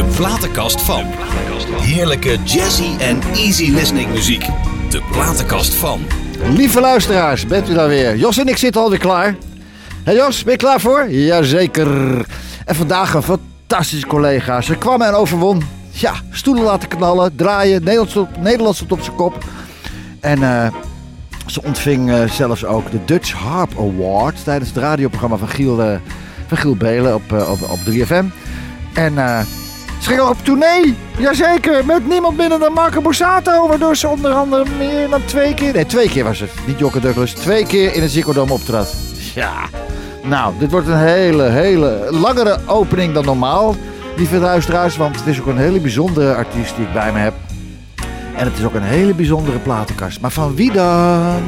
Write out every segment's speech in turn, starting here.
De platenkast van. Heerlijke jazzy en easy listening muziek. De platenkast van. Lieve luisteraars, bent u daar weer? Jos en ik zitten alweer klaar. Hé Jos, ben je klaar voor? Jazeker. En vandaag een fantastische collega. Ze kwam en overwon. Ja, stoelen laten knallen, draaien. Nederland stond, Nederland op zijn kop. En eh, ze ontving eh, zelfs ook de Dutch Harp Award tijdens het radioprogramma van Giel, eh, van Giel Belen op, op, op 3FM. En ze ging ook op tournee. Jazeker, met niemand minder dan Marco Borsato. Waardoor ze onder andere meer dan twee keer... Nee, twee keer was het. Niet Jokke Douglas. Twee keer in het Ziggo Dome optrad. Ja. Nou, dit wordt een hele, hele langere opening dan normaal. Lieve luisteraars, want het is ook een hele bijzondere artiest die ik bij me heb. En het is ook een hele bijzondere platenkast. Maar van wie dan?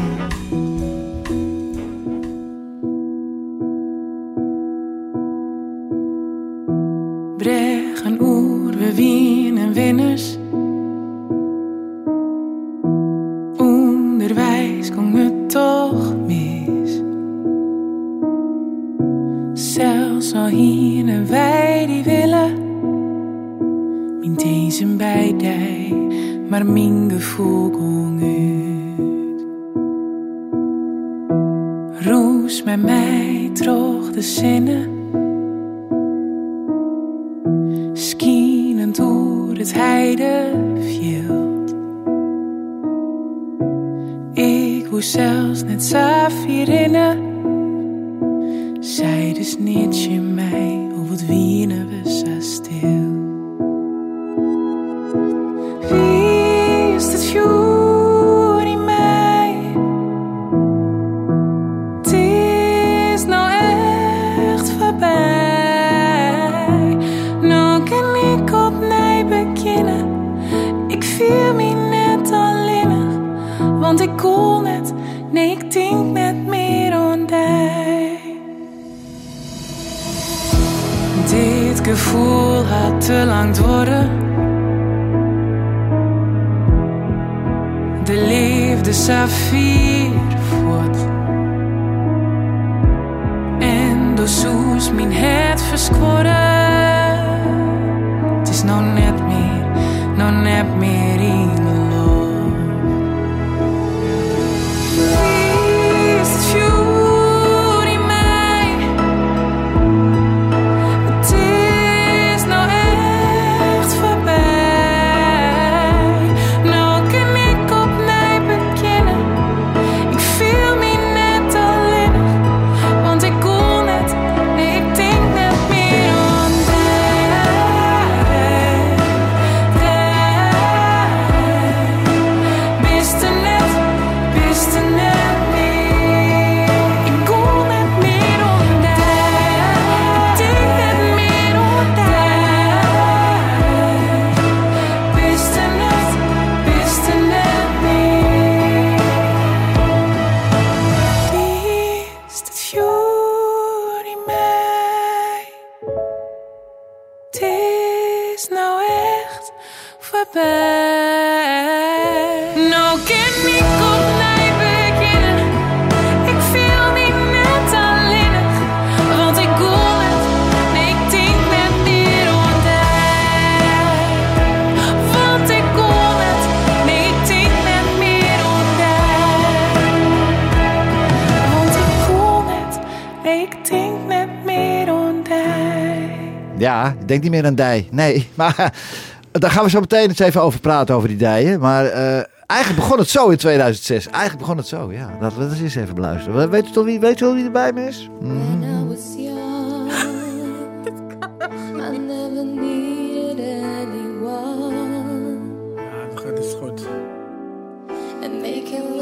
Dus niet je mij. Of het wienen voorbij. Nou kan ik opnieuw beginnen. Ik viel me net alleenig, want ik kon het. Nee, ik denk meer aan die. Want ik kon het. Ik denk net meer die. Want ik kon het. Ik denk net meer die. Ja, ik denk niet meer aan dij. Nee, maar daar gaan we zo meteen eens even over praten, over die dijen. Maar eh, eigenlijk begon het zo in 2006. Eigenlijk begon het zo, ja. Laten we dat eens even beluisteren. Weet je toch wie, weet je wel wie erbij me is? When I was young, I never needed anyone. Ja, het gaat is goed. And making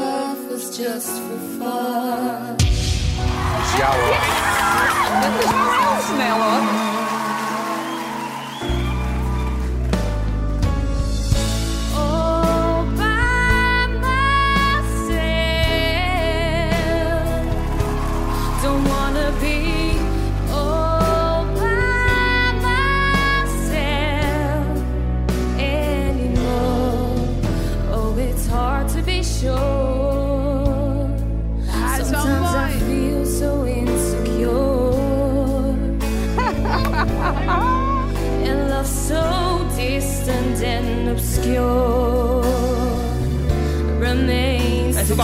distant and obscure remains. Hey, c'est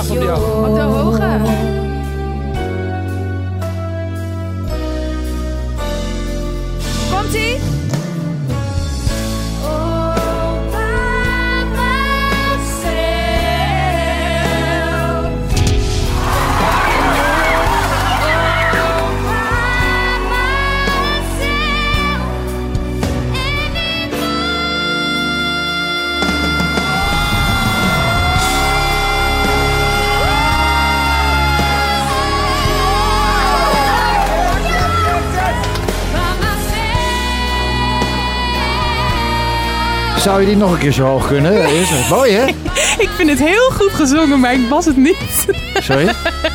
Zou je die nog een keer zo hoog kunnen? Is het mooi, hè? Ik vind het heel goed gezongen, maar ik was het niet. Sorry?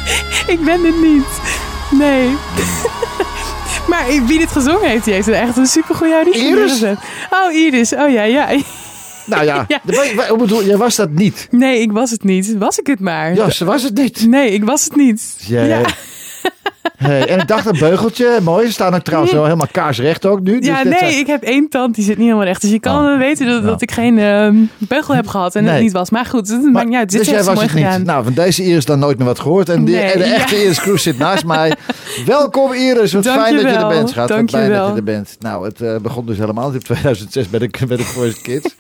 ik ben het niet. Nee. maar wie dit gezongen heeft, die heeft echt een supergoeie auditie Iris? Oh, Iris. Oh ja, ja. Nou ja, Ja. wa- bedoel, jij was dat niet. Nee, ik was het niet. Was ik het maar. Ja, ze was het niet. Nee, ik was het niet. Ja. Hey, en ik dacht een beugeltje, mooi. Ze staan ook trouwens wel helemaal kaarsrecht ook nu. dus Ja, nee, zijn- ik heb één tand, die zit niet helemaal recht. Dus je kan Oh. wel weten dat, dat ik geen ehm, beugel heb gehad en Nee. het niet was. Maar goed, het maakt niet uit. Dit dus jij was mooi het niet. gedaan. Nou, van deze Iris dan nooit meer wat gehoord. En, die, Nee, en de ja. echte Iris Kroes zit naast mij. Welkom Iris, wat fijn dat je er bent, schat. Wat fijn dat je er bent. Nou, het eh, begon dus helemaal in 2006 met de, met de Voice Kids.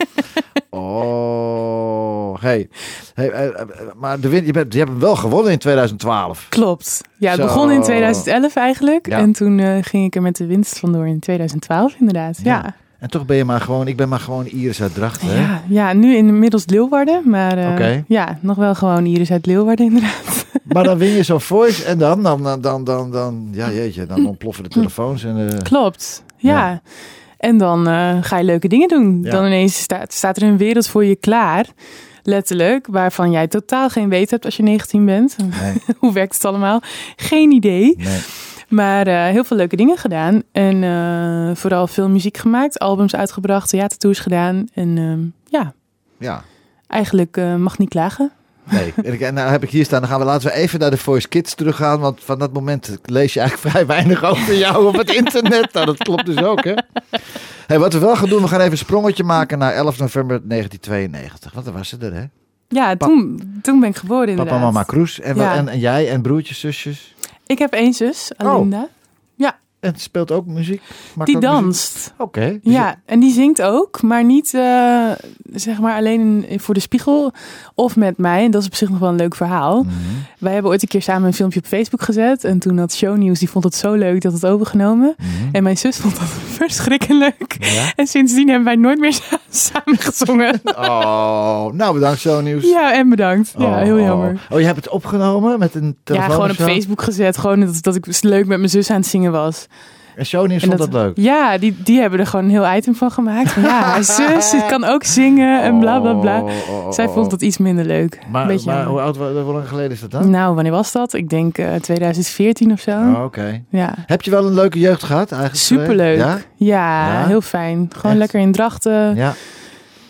Oh, hey. hey eh, eh, maar de win, je, bent, je hebt hem wel gewonnen in 2012. Klopt. Ja, het Zo. begon in 2011 eigenlijk. Ja. En toen eh, ging ik er met de winst vandoor in 2012 inderdaad. Ja. Ja. En toch ben je maar gewoon, ik ben maar gewoon Iris uit Drachten. hè? Ja, ja, nu inmiddels Leeuwarden. Maar Oké. ja, nog wel gewoon Iris uit Leeuwarden inderdaad. Maar dan win je zo'n voice en dan, dan, dan, dan, dan, ja jeetje, dan ontploffen de telefoons. En, Klopt. Ja. Ja. En dan eh, ga je leuke dingen doen. Ja. Dan ineens staat, staat er een wereld voor je klaar. Letterlijk. Waarvan jij totaal geen weet hebt als je 19 bent. nee, Hoe werkt het allemaal? Geen idee. nee. Maar eh, heel veel leuke dingen gedaan. En eh, vooral veel muziek gemaakt. Albums uitgebracht. Theatertours gedaan. En ehm, ja, Ja, eigenlijk mag niet klagen. Nee. En, ik, en nou heb ik hier staan, dan gaan we laten we even naar de Voice Kids teruggaan. Want van dat moment lees je eigenlijk vrij weinig over jou op het internet. Nou, dat klopt dus ook, hè? Hey, wat we wel gaan doen, we gaan even een sprongetje maken naar 11 november 1992. Want dan was ze er, hè? Ja, toen, toen ben ik geboren inderdaad. Papa, mama, Kroes. En, wat- Ja. en, en jij en broertjes, zusjes. Ik heb één zus, Oh. En speelt ook muziek? Die danst. Oké. dus Ja, en die zingt ook, maar niet eh, zeg maar alleen in- voor de spiegel of met mij. En dat is op zich nog wel een leuk verhaal. Mhm. Wij hebben ooit een keer samen een filmpje op Facebook gezet. En toen had Shownieuws, die vond het zo leuk dat het overgenomen. Mhm. En mijn zus vond dat verschrikkelijk. Ja? En sindsdien hebben wij nooit meer sa- samen gezongen. Oh, nou bedankt zo nieuws. Ja, en bedankt. Ja, heel Oh. jammer. Oh, je hebt het opgenomen met een telefoon Ja, gewoon op? Facebook gezet. Gewoon dat, dat ik leuk met mijn zus aan het zingen was. En Shownieuws En vond dat, leuk? Ja, die, die hebben er gewoon een heel item van gemaakt. Van, ja, zus die kan ook zingen en bla bla bla. Oh, oh, oh, Zij vond het iets minder leuk. Maar, Beetje maar hoe oud, hoe lang geleden is dat dan? Nou, wanneer was dat? Ik denk eh 2014 of zo. Oh, Oké. Ja. Heb je wel een leuke jeugd gehad eigenlijk? Superleuk. Ja? Ja? Ja? heel fijn. Gewoon Echt? lekker in Drachten. Ja.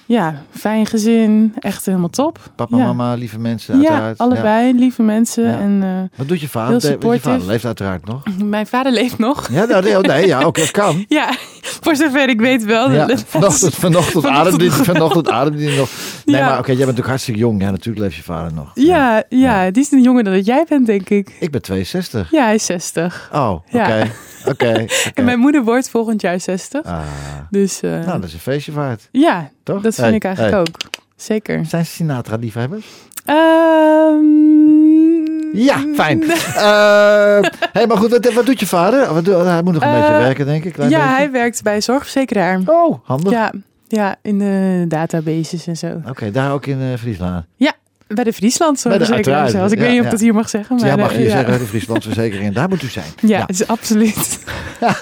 Ja. fijn gezin. Echt helemaal top. Papa, Ja. mama, lieve mensen Ja, uiteraard. allebei. Lieve mensen. Ja. En eh, Wat doet je vader? Heel Je vader leeft uiteraard nog. mijn vader leeft nog. Ja, nou, nee, oh, nee ja, ook dat kan. Ja, voor zover ik weet wel. Ja, Dat- vanochtend, vanochtend, ademde vanochtend ademde hij nog. Nee, Ja. maar oké, jij bent natuurlijk hartstikke jong. Ja, natuurlijk leeft je vader nog. Ja, ja, die is een jonger dan dat jij bent, denk ik. Ik ben 62. Ja, hij is 60. Oh, oké. Ja. Oké. En mijn moeder wordt volgend jaar 60. Ah, Dus eh, nou, dat is een feestje waard, ja, toch? dat vind Hey, ik eigenlijk hey. ook. Zeker. Zijn Sinatra-liefhebbers? Ehm, Ja, fijn. Eh hey, maar goed, wat, wat doet je vader? Wat hij moet nog een Eh, beetje werken, denk ik. Klein ja, beetje. hij werkt bij zorgverzekeraar. Oh, handig. Ja, ja, in de databases en zo. Oké, daar ook in eh, Friesland. Bij de Friesland Bij de- zelfs. Ik Ja, weet niet of ja. ik dat hier mag zeggen. Maar ja, mag eh, je ja. zeggen, de Frieslandverzekering. Daar moet u zijn. Ja, is absoluut.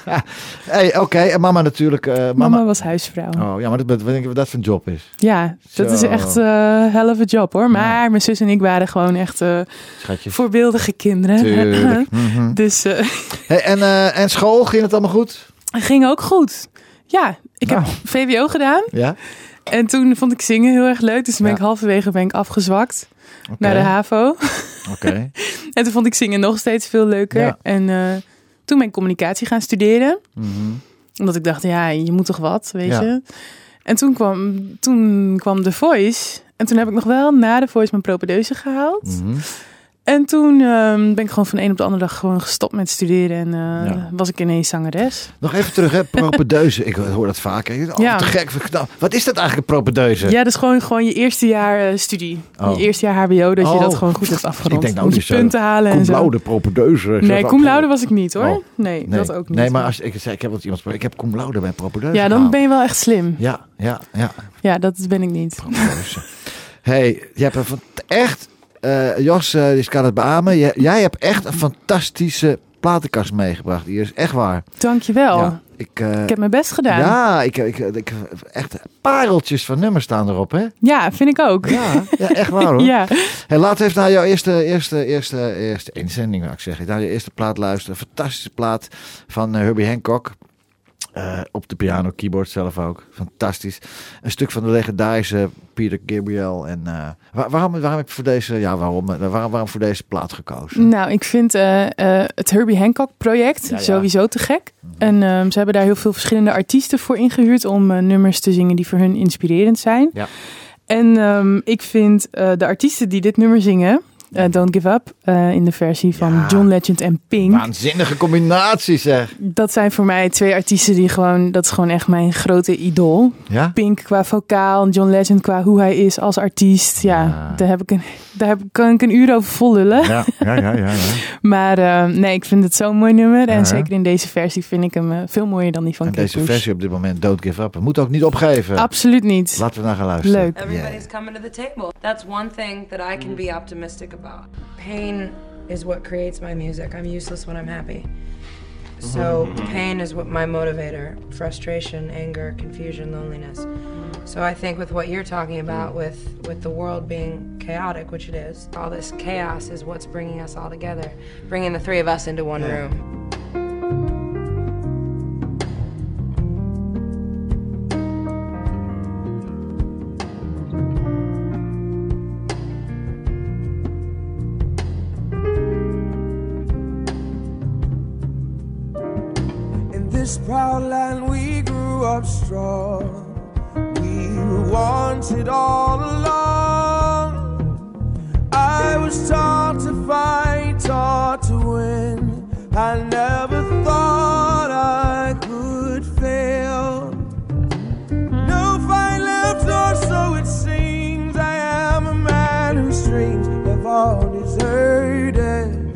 Hey, Oké, en mama natuurlijk. eh, mama. Mama was huisvrouw. Oh ja, maar dat, wat denk je wat dat voor een job is? Ja, dat is echt een hell of a job hoor. Maar mijn zus en ik waren gewoon echt eh, Schatje. voorbeeldige kinderen. Mhm. Dus eh Hey, en, eh, en school, ging het allemaal goed? ging ook goed. Ja, ik Nou. heb VWO gedaan. Ja? En toen vond ik zingen heel erg leuk. Dus toen ben ik halverwege ben ik afgezwakt naar de HAVO. Oké. En toen vond ik zingen nog steeds veel leuker. Ja. En eh, toen ben ik communicatie gaan studeren. Mhm. Omdat ik dacht, ja, je moet toch wat, weet Ja. je. En toen kwam, toen kwam The Voice. En toen heb ik nog wel na The Voice mijn propedeuse gehaald. Mhm. En toen ehm, ben ik gewoon van de een op de andere dag gewoon gestopt met studeren. En eh, Ja. was ik ineens zangeres. Nog even terug, hè? Propedeuse. Ik hoor dat vaker. Denk, Oh, Ja. te gek. Wat is dat eigenlijk, een propedeuse? Ja, dat is gewoon, gewoon je eerste jaar eh, studie. Oh. Je eerste jaar HBO, dat je Oh. dat gewoon goed hebt afgerond. Ik denk nou niet zo. punten halen en zo. laude propedeuse. Ik Nee, zeg, cum oh, laude was ik niet hoor. Oh. Nee, Nee, dat ook niet. Nee, maar als ik, zei, ik heb wat iemand. Ik heb cum laude bij propedeuse Ja, dan ben je wel echt slim. Ja, ja, ja. Ja, dat ben ik niet. Hey, je hebt een van echt... eh, Jos, eh, die kan het beamen. Jij, jij hebt echt een fantastische platenkast meegebracht. Die is echt waar. Dankjewel. Ja, ik, eh, Ik heb mijn best gedaan. ja, ik, ik, ik, echt pareltjes van nummers staan erop, hè? Ja, vind ik ook. Ja, ja echt waar hoor. Ja. Hey, laten we even naar jouw eerste, eerste, eerste, eerste inzending, zou ik zeggen. Naar je eerste plaat luisteren. Fantastische plaat van Herbie Hancock. Eh, op de piano, keyboard zelf ook. Fantastisch. Een stuk van de legendarische Peter Gabriel. En eh, waar- waarom, waarom heb je voor deze, ja, waarom, eh, waarom, waarom voor deze plaat gekozen? Nou, ik vind het Herbie Hancock project Ja, ja. sowieso te gek. En ehm, ze hebben daar heel veel verschillende artiesten voor ingehuurd om nummers te zingen die voor hun inspirerend zijn. Ja. En ehm, ik vind de artiesten die dit nummer zingen, eh, Don't Give Up, eh, in de versie van Ja. John Legend en Pink. Waanzinnige combinatie zeg. Dat zijn voor mij twee artiesten die gewoon, dat is gewoon echt mijn grote idool. Ja? Pink qua vocaal, John Legend qua hoe hij is als artiest. Ja, Ja. daar, heb ik een, daar heb, kan ik een uur over vol lullen. Ja, ja, ja, ja. ja. Maar eh, nee, ik vind het zo'n mooi nummer. Ja. En zeker in deze versie vind ik hem veel mooier dan die van En Kate deze Bush. versie op dit moment, Don't Give Up. We moeten ook niet opgeven. Absoluut niet. Laten we naar gaan luisteren. Leuk. Everybody's coming to the table. That's one thing that I can be optimistic about. Pain is what creates my music. I'm useless when I'm happy. So, mm-hmm. pain is what my motivator frustration, anger, confusion, loneliness. So, I think with what you're talking about, with, with the world being chaotic, which it is, all this chaos is what's bringing us all together, bringing the three of us into one room. This proud land we grew up strong. We were wanted all along. I was taught to fight, taught to win. I never thought I could fail. No fight left, or so it seems. I am a man whose dreams have all deserted.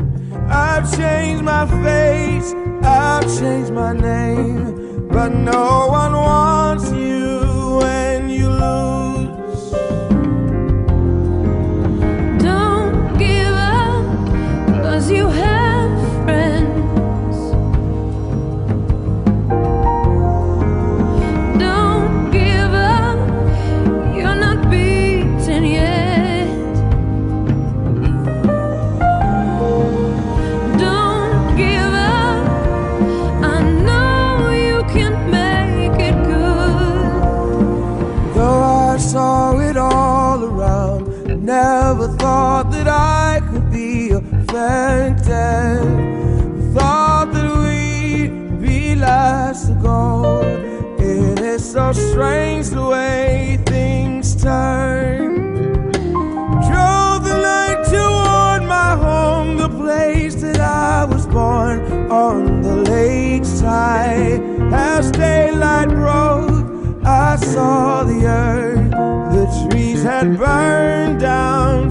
I've changed my face, I've changed my name, but no one wants you affected. Thought that we'd be last to go. It is so strange the way things turn. Drove the night toward my home, the place that I was born on the lakeside. As daylight broke, I saw the earth. The trees had burned down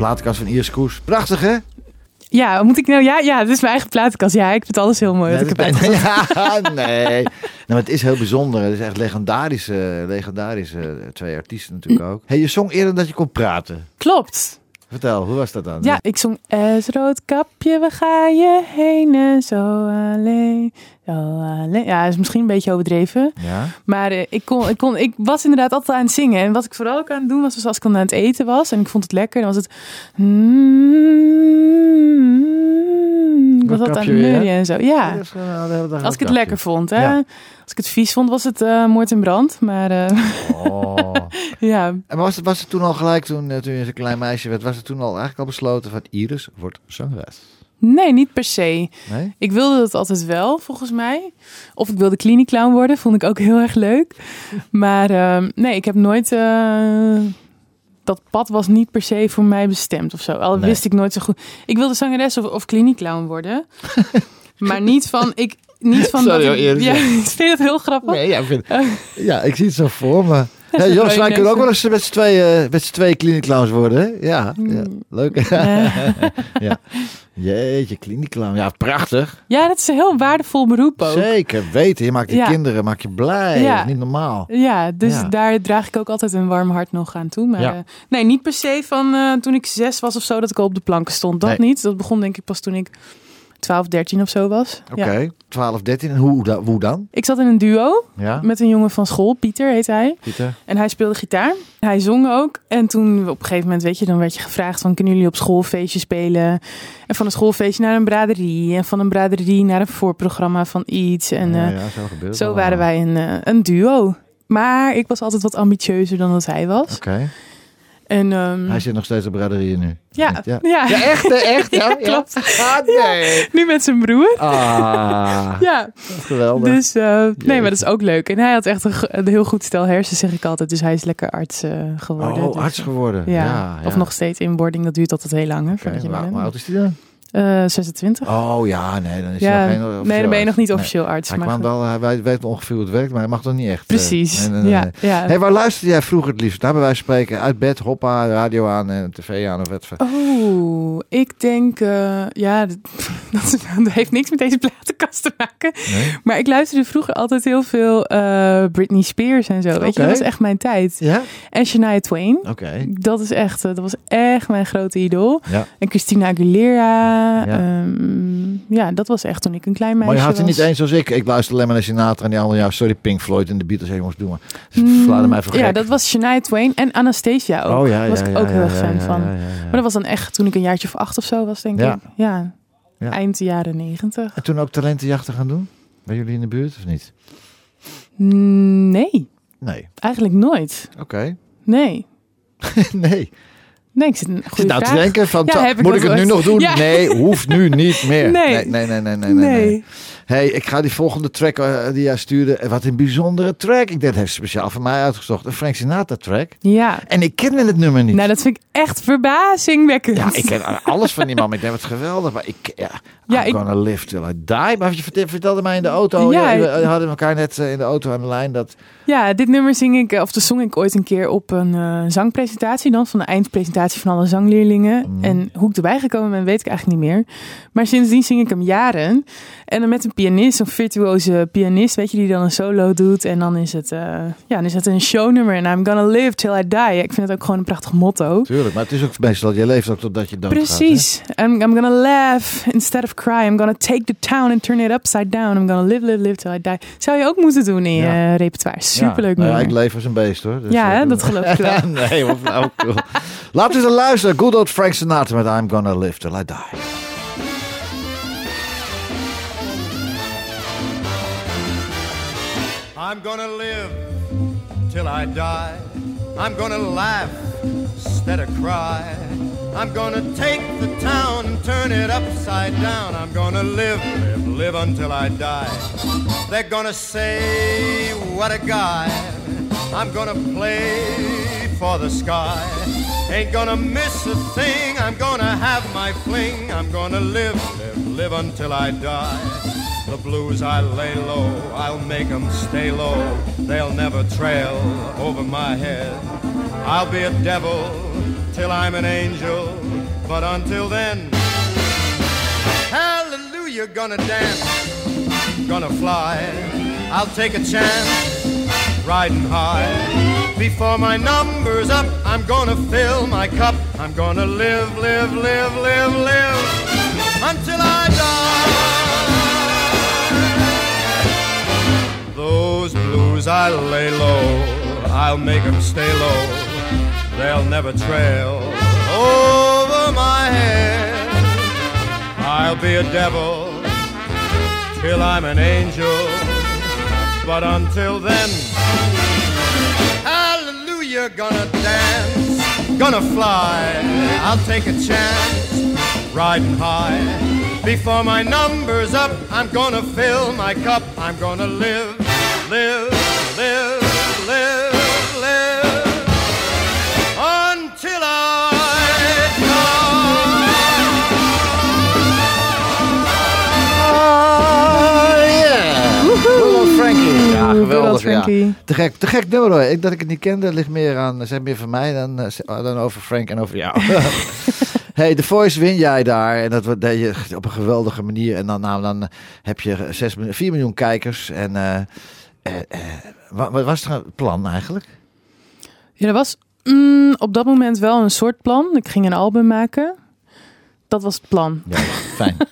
platenkast van. Ah, de platenkast van Iers Koes. Prachtig, hè? Ja, moet ik nou... Ja, ja, dit is mijn eigen platenkast. Ja, ik vind alles heel mooi. Nee, ik heb ja, nee. Nou, het is heel bijzonder. Het is echt legendarische, legendarische eh, twee artiesten natuurlijk ook. Hey, je zong eerder dat je kon praten. Klopt. Vertel, hoe was dat dan? Ja, ik zong Es roodkapje, we gaan je heen en zo alleen, zo alleen. Ja, is misschien een beetje overdreven. Ja? Maar eh, ik, kon, ik, kon, ik was inderdaad altijd aan het zingen. En wat ik vooral ook aan het doen was, was als ik dan aan het eten was en ik vond het lekker, dan was het... was altijd aan het en zo. Ja, Dat als ik het lekker vond. Hè? Ja. Als ik het vies vond, was het eh moord en brand. Maar eh. Oh. ja, En was het, was het toen al gelijk, toen, eh, toen je een klein meisje werd, was het toen al eigenlijk al besloten van Iris wordt zangeres? nee, niet per se. Nee? Ik wilde dat altijd wel, volgens mij. Of ik wilde klinieclown worden, vond ik ook heel erg leuk. Maar ehm, nee, ik heb nooit... eh, dat pad was niet per se voor mij bestemd of zo. Al Nee. wist ik nooit zo goed. Ik wilde zangeres of, of klinieclown worden. maar niet van... Ik, niet van Sorry, dat ik, Iris. ja, vind dat heel grappig? Nee, ja, ik vind, ja, ik zie het zo voor me. Hey, Jos, wij kunnen ook wel eens met z'n tweeën, met z'n tweeën kliniekclowns worden, hè? Ja, ja leuk. Eh, ja. Jeetje, kliniekclown. Ja, prachtig. ja, dat is een heel waardevol beroep ook. Zeker weten. Je maakt die Ja. kinderen maak je blij. Ja. Dat is niet normaal. Ja, dus Ja. daar draag ik ook altijd een warm hart nog aan toe. Maar eh, nee, niet per se van eh, toen ik zes was of zo dat ik al op de planken stond. Dat Nee. niet. Dat begon denk ik pas toen ik 12, 13 of zo was. Oké, Ja. 12, 13. En hoe, hoe dan? Ik zat in een duo Ja, met een jongen van school, Pieter heet hij. Pieter. En hij speelde gitaar. Hij zong ook. En toen op een gegeven moment, weet je, dan werd je gevraagd van kunnen jullie op school een feestje spelen? En van een schoolfeestje naar een braderie. En van een braderie naar een voorprogramma van iets. En ja, eh, ja, zo gebeurt zo waren wij een, eh, een duo. Maar ik was altijd wat ambitieuzer dan dat hij was. Oké. En ehm, Hij zit nog steeds op braderieën nu. ja, Ja. ja. Ja, echt, echt. Ja, Ja, klopt. Ah, nee. nu met zijn broer. Ah, Ja, geweldig. dus eh, nee, maar dat is ook leuk. En hij had echt een, heel goed stel hersen, zeg ik altijd. Dus hij is lekker arts eh, geworden. oh, Dus, arts geworden. Ja. Of nog steeds inboarding. Dat duurt altijd heel lang, hè, je maar- Hoe oud is die dan? Eh, 26. Oh ja, nee, dan is ja, hij nog geen nee, officieel dan ben je nog niet officieel arts. Hij, maar kwam wel, hij weet, weet ongeveer hoe het werkt, maar hij mag toch niet echt. eh, Precies, ja. ja. Hey, waar luisterde jij vroeger het liefst? Daar bij wijze van spreken. Uit bed, hoppa, radio aan en tv aan of wat. Oh, ik denk, eh, ja, dat, dat, dat heeft niks met deze platenkast te maken. Nee? Maar ik luisterde vroeger altijd heel veel eh, Britney Spears en zo. Weet je, dat was echt mijn tijd. Ja? En Shania Twain. Oké. Dat is echt, eh, dat was echt mijn grote idool. Ja. En Christina Aguilera. Ja. ehm, ja, dat was echt toen ik een klein meisje Maar je had was. niet eens zoals ik. Ik luisterde alleen maar naar Sinatra en die andere, ja, sorry, Pink Floyd en de Beatles. Je moest doen, maar Mm, verladen mij voor Ja, dat was Shania Twain en Anastasia ook. Oh ja, was ik ook heel erg fan van. Maar dat was dan echt toen ik een jaartje of acht of zo was, denk ik. Ja. Ja. Eind jaren negentig. En toen ook talentenjachten gaan doen? Bij jullie in de buurt of niet? Mm, Nee, Nee. eigenlijk nooit. Oké. Nee. nee. Nee, ik zit een goede nou te denken van, Ja, moet ik het nu nog doen? Ja. Nee, hoeft nu niet meer. Nee. Nee, nee, nee, nee, nee. nee, Nee. Hey, ik ga die volgende track eh, die jij stuurde, wat een bijzondere track. Ik dit heeft speciaal voor mij uitgezocht. Een Frank Sinatra track. Ja. En ik kende het nummer niet. Nou, dat vind ik echt verbazingwekkend. Ja, ik ken alles van die man. Ik denk, wat geweldig. Maar ik, ja, Ja, I'm ik- gonna live till I die. Maar je verte- vertelde mij in de auto. Ja, we hadden elkaar net eh, in de auto aan de lijn. Dat, Ja, dit nummer zing ik, eh, of de zong ik ooit een keer op een zangpresentatie dan, van de eindpresentatie van alle zangleerlingen. Mhm. En hoe ik erbij gekomen ben, weet ik eigenlijk niet meer. Maar sindsdien zing ik hem jaren. En dan met een pianist, een virtuoze pianist, weet je, die dan een solo doet. En dan is het, eh, ja, dan is het een shownummer. En I'm gonna live till I die. Ik vind het ook gewoon een prachtig motto. tuurlijk. Maar het is ook meestal, je leeft ook totdat je dood Precies. I'm, I'm gonna laugh instead of cry. I'm gonna take the town and turn it upside down. I'm gonna live, live, live till I die. Zou je ook moeten doen in je Ja. eh, repertoire. Superleuk ja, nou ik leef als een beest hoor. Dus, Ja, eh, hè, dat geloof ik wel. nee, wat. Laten we eens luisteren. Good old Frank Sinatra met I'm gonna live till I die. I'm gonna live till I die. I'm gonna laugh instead of cry. I'm gonna take the town and turn it upside down. I'm gonna live, live, live until I die. They're gonna say, what a guy. I'm gonna play for the sky. Ain't gonna miss a thing. I'm gonna have my fling. I'm gonna live, live, live until I die. The blues I lay low, I'll make 'em stay low. They'll never trail over my head. I'll be a devil till I'm an angel, but until then, Hallelujah, gonna dance, gonna fly. I'll take a chance, riding high. Before my number's up, I'm gonna fill my cup. I'm gonna live, live, live, live, live until I die. Those blues I lay low, I'll make 'em stay low. They'll never trail over my head. I'll be a devil till I'm an angel. But until then, hallelujah, gonna dance, gonna fly. I'll take a chance, riding high. Before my number's up, I'm gonna fill my cup. I'm gonna live, live, live, live, live until I Ah, yeah. Frankie. Ja, geweldig. Ja. Frankie. Te gek, te gek nummer hoor. Ik, dat ik het niet kende, ligt meer aan, zeg meer van mij dan, eh, dan over Frank en over jou. hey, The Voice win jij daar. En dat deed je op een geweldige manier. En dan, nou, dan heb je 6, 4 miljoen kijkers. En eh, wat, wat was het plan eigenlijk? Ja, dat was mm, op dat moment wel een soort plan. Ik ging een album maken. Dat was het plan. Ja, fijn.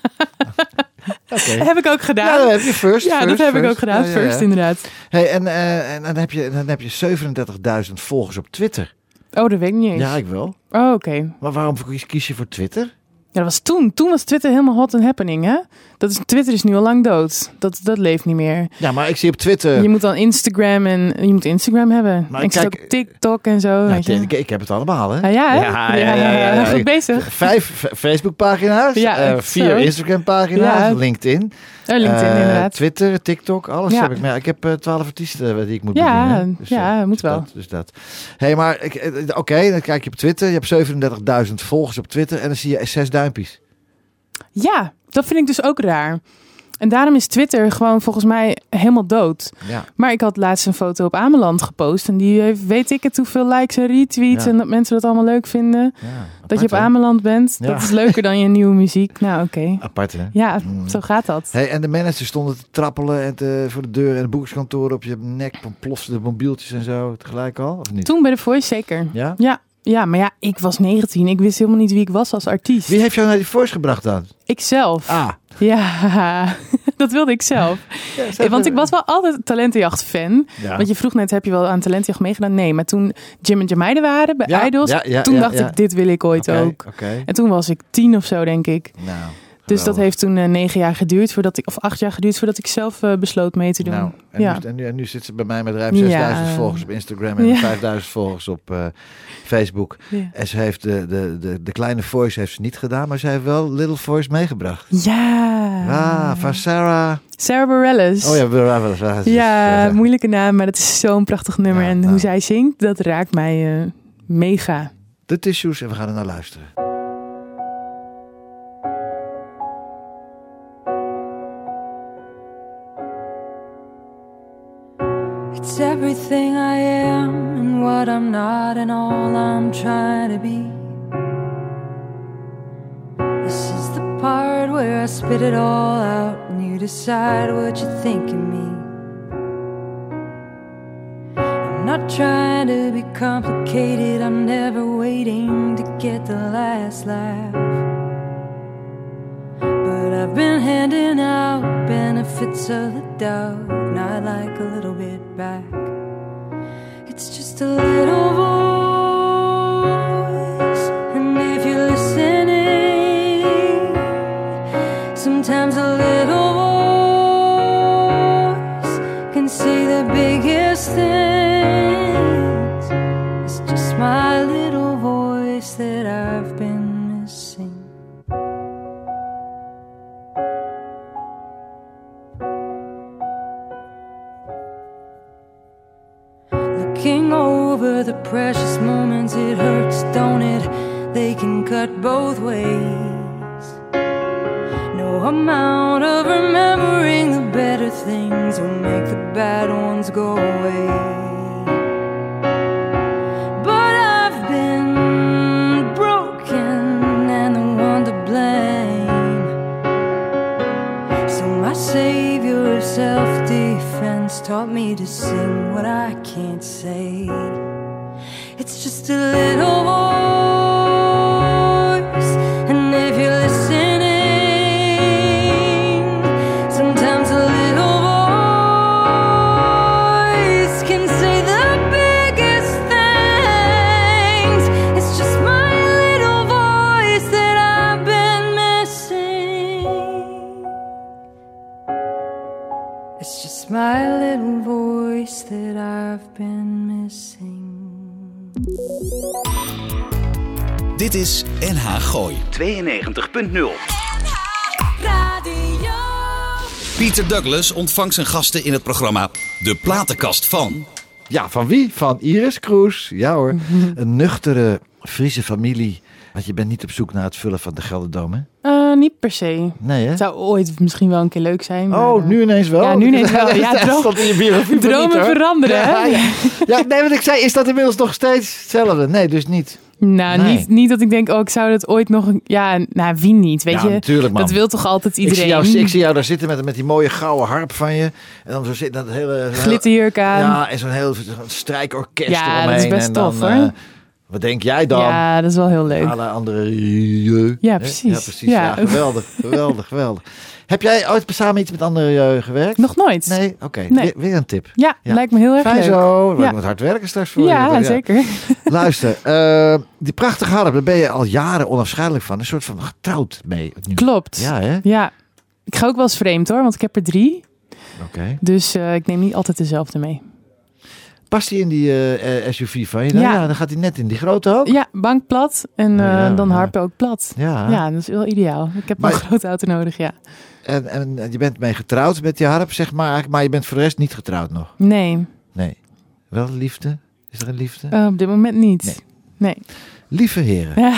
Heb ik ook gedaan. Ja, dat heb je first. Ja, first, dat heb ik ook gedaan. Ja, ja, ja. First, inderdaad. Hey, en, eh, en dan heb je, dan heb je 37.000 volgers op Twitter. Oh, dat weet ik niet eens. Ja, ik wel. Oh, oké. Maar waarom kies, kies je voor Twitter? Ja, dat was toen. Toen was Twitter helemaal hot and happening, hè? Dat is, Twitter is nu al lang dood. Dat, dat leeft niet meer. Ja, maar ik zie op Twitter... Je moet dan Instagram en je moet Instagram hebben. Maar ik zit kijk- ook TikTok en zo. Ja, weet je. ik, ik heb het allemaal, hè? Ah, ja, hè? Ja, ja, ja, ja, ja. Goed bezig. Vijf Facebook-pagina's, Ja, echt vier. Instagram-pagina's, Ja. LinkedIn, Oh, LinkedIn, eh, inderdaad. Twitter, TikTok, alles Ja. heb ik. Maar ja, ik heb eh, twaalf artiesten die ik moet Ja, bedienen. Dus, ja, moet dus wel. Dat, dus dat. hey, maar oké, dan kijk je op Twitter. Je hebt 37.000 volgers op Twitter en dan zie je zes duimpjes. Ja, dat vind ik dus ook raar. En daarom is Twitter gewoon volgens mij helemaal dood. Ja. Maar ik had laatst een foto op Ameland gepost. En die heeft weet ik het hoeveel likes en retweets. Ja. En dat mensen dat allemaal leuk vinden. Ja, dat je op? Ameland bent. Dat is leuker dan je nieuwe muziek. Nou, oké. Apart, hè? Ja, Mm. zo gaat dat. Hey, en de managers stonden te trappelen en te, voor de deur en de boekskantoor op je nek. Plofsten de mobieltjes en zo tegelijk al, of niet? Toen bij de Voice zeker. Ja? Ja, ja, maar ja, ik was 19. Ik wist helemaal niet wie ik was als artiest. Wie heeft jou naar die voice gebracht dan? Ikzelf. Ah. Ja, dat wilde ik zelf. Eh, Want ik was wel altijd Talentenjacht fan. Ja. Want je vroeg net, heb je wel aan Talentenjacht meegedaan? Nee, maar toen Jim en Jamaide waren bij Ja, Idols, ja, ja, toen ja, dacht ja. ik, dit wil ik ooit ook. En toen was ik tien of zo, denk ik. Nou, Dus dat heeft toen eh, negen jaar geduurd, voordat ik, of acht jaar geduurd, voordat ik zelf eh, besloot mee te doen. Nou, en, ja. nu, en, nu, en nu zit ze bij mij met ruim 6000 Ja. volgers op Instagram en Ja. 5000 volgers op eh, Facebook. En ze heeft de, de, de, de kleine voice heeft ze niet gedaan, maar ze heeft wel Little Voice meegebracht. ja. Ah, van Sarah. Sarah Bareilles. Oh ja, Bareilles, ja, moeilijke naam, maar dat is zo'n prachtig nummer. En nou. hoe zij zingt, dat raakt mij mega. De tissues en we gaan er naar luisteren. It's everything I am and what I'm not and all I'm trying to be. This is the part where I spit it all out and you decide what you think of me. I'm not trying to be complicated, I'm never waiting to get the last laugh. But I've been handing out benefits of the doubt, I'd like a little bit back. It's just a little voice, and if you're listening, sometimes a little the precious moments, it hurts, don't it? They can cut both ways. No amount of remembering the better things will make the bad ones go away. Savior of self defense taught me to sing what I can't say. It's just a little voice, Dit is NH Gooi 92.0. Radio. Pieter Douglas ontvangt zijn gasten in het programma De Platenkast van. Ja, van wie? Van Iris Kroes. Ja hoor. Een nuchtere Friese familie. Want je bent niet op zoek naar het vullen van de Gelderdome. hè? Eh, niet per se. Nee hè? Het zou ooit misschien wel een keer leuk zijn. maar, Oh, nu ineens wel? Ja, nu ineens wel. Ja, droom- in je dromen niet, veranderen, hè? Ja, ja. ja, nee, wat ik zei, is dat inmiddels nog steeds hetzelfde? Nee, dus niet. Nou, Nee. niet, niet dat ik denk, oh, ik zou dat ooit nog... een- Ja, nou, wie niet, weet Ja, je? natuurlijk, man. Dat wil toch altijd Ik zie, iedereen? jou, ik zie jou daar zitten met, met die mooie gouden harp van je. En dan zo zit dat hele... Glitterjurk aan. Ja, en zo'n heel strijkorkest Ja, dat eromheen. is best en dan, tof, hoor. eh, wat denk jij dan? Ja, dat is wel heel leuk. Alle andere. Ja, precies. Ja, precies. Ja. Ja. geweldig, geweldig, geweldig. Heb jij ooit samen iets met andere je gewerkt? Nog nooit. Nee? Oké. Nee. Weer, weer een tip. Ja, Ja. lijkt me heel erg Fijn leuk. zo. We Ja. moeten hard werken straks voor Ja, je. zeker. Luister, eh, die prachtige harp, daar ben je al jaren onafscheidelijk van. Een soort van getrouwd mee. Nu. Klopt. Ja, hè? Ja. Ik ga ook wel eens vreemd hoor, want ik heb er drie. Oké. Dus eh, ik neem niet altijd dezelfde mee. Past die in die eh, eh, SUV van je? Nou, Ja. ja. dan gaat hij net in die grote ook. Ja, bank plat en Ja, eh, ja, dan ja. harpen ook plat. Ja. Ja, dat is wel ideaal. Ik heb Maar- een grote auto nodig, ja. En, en, en je bent mee getrouwd met die harp, zeg maar. Maar je bent voor de rest niet getrouwd nog. Nee, Nee. Wel liefde? Is er een liefde? op dit moment niet. Nee. Nee. Lieve heren.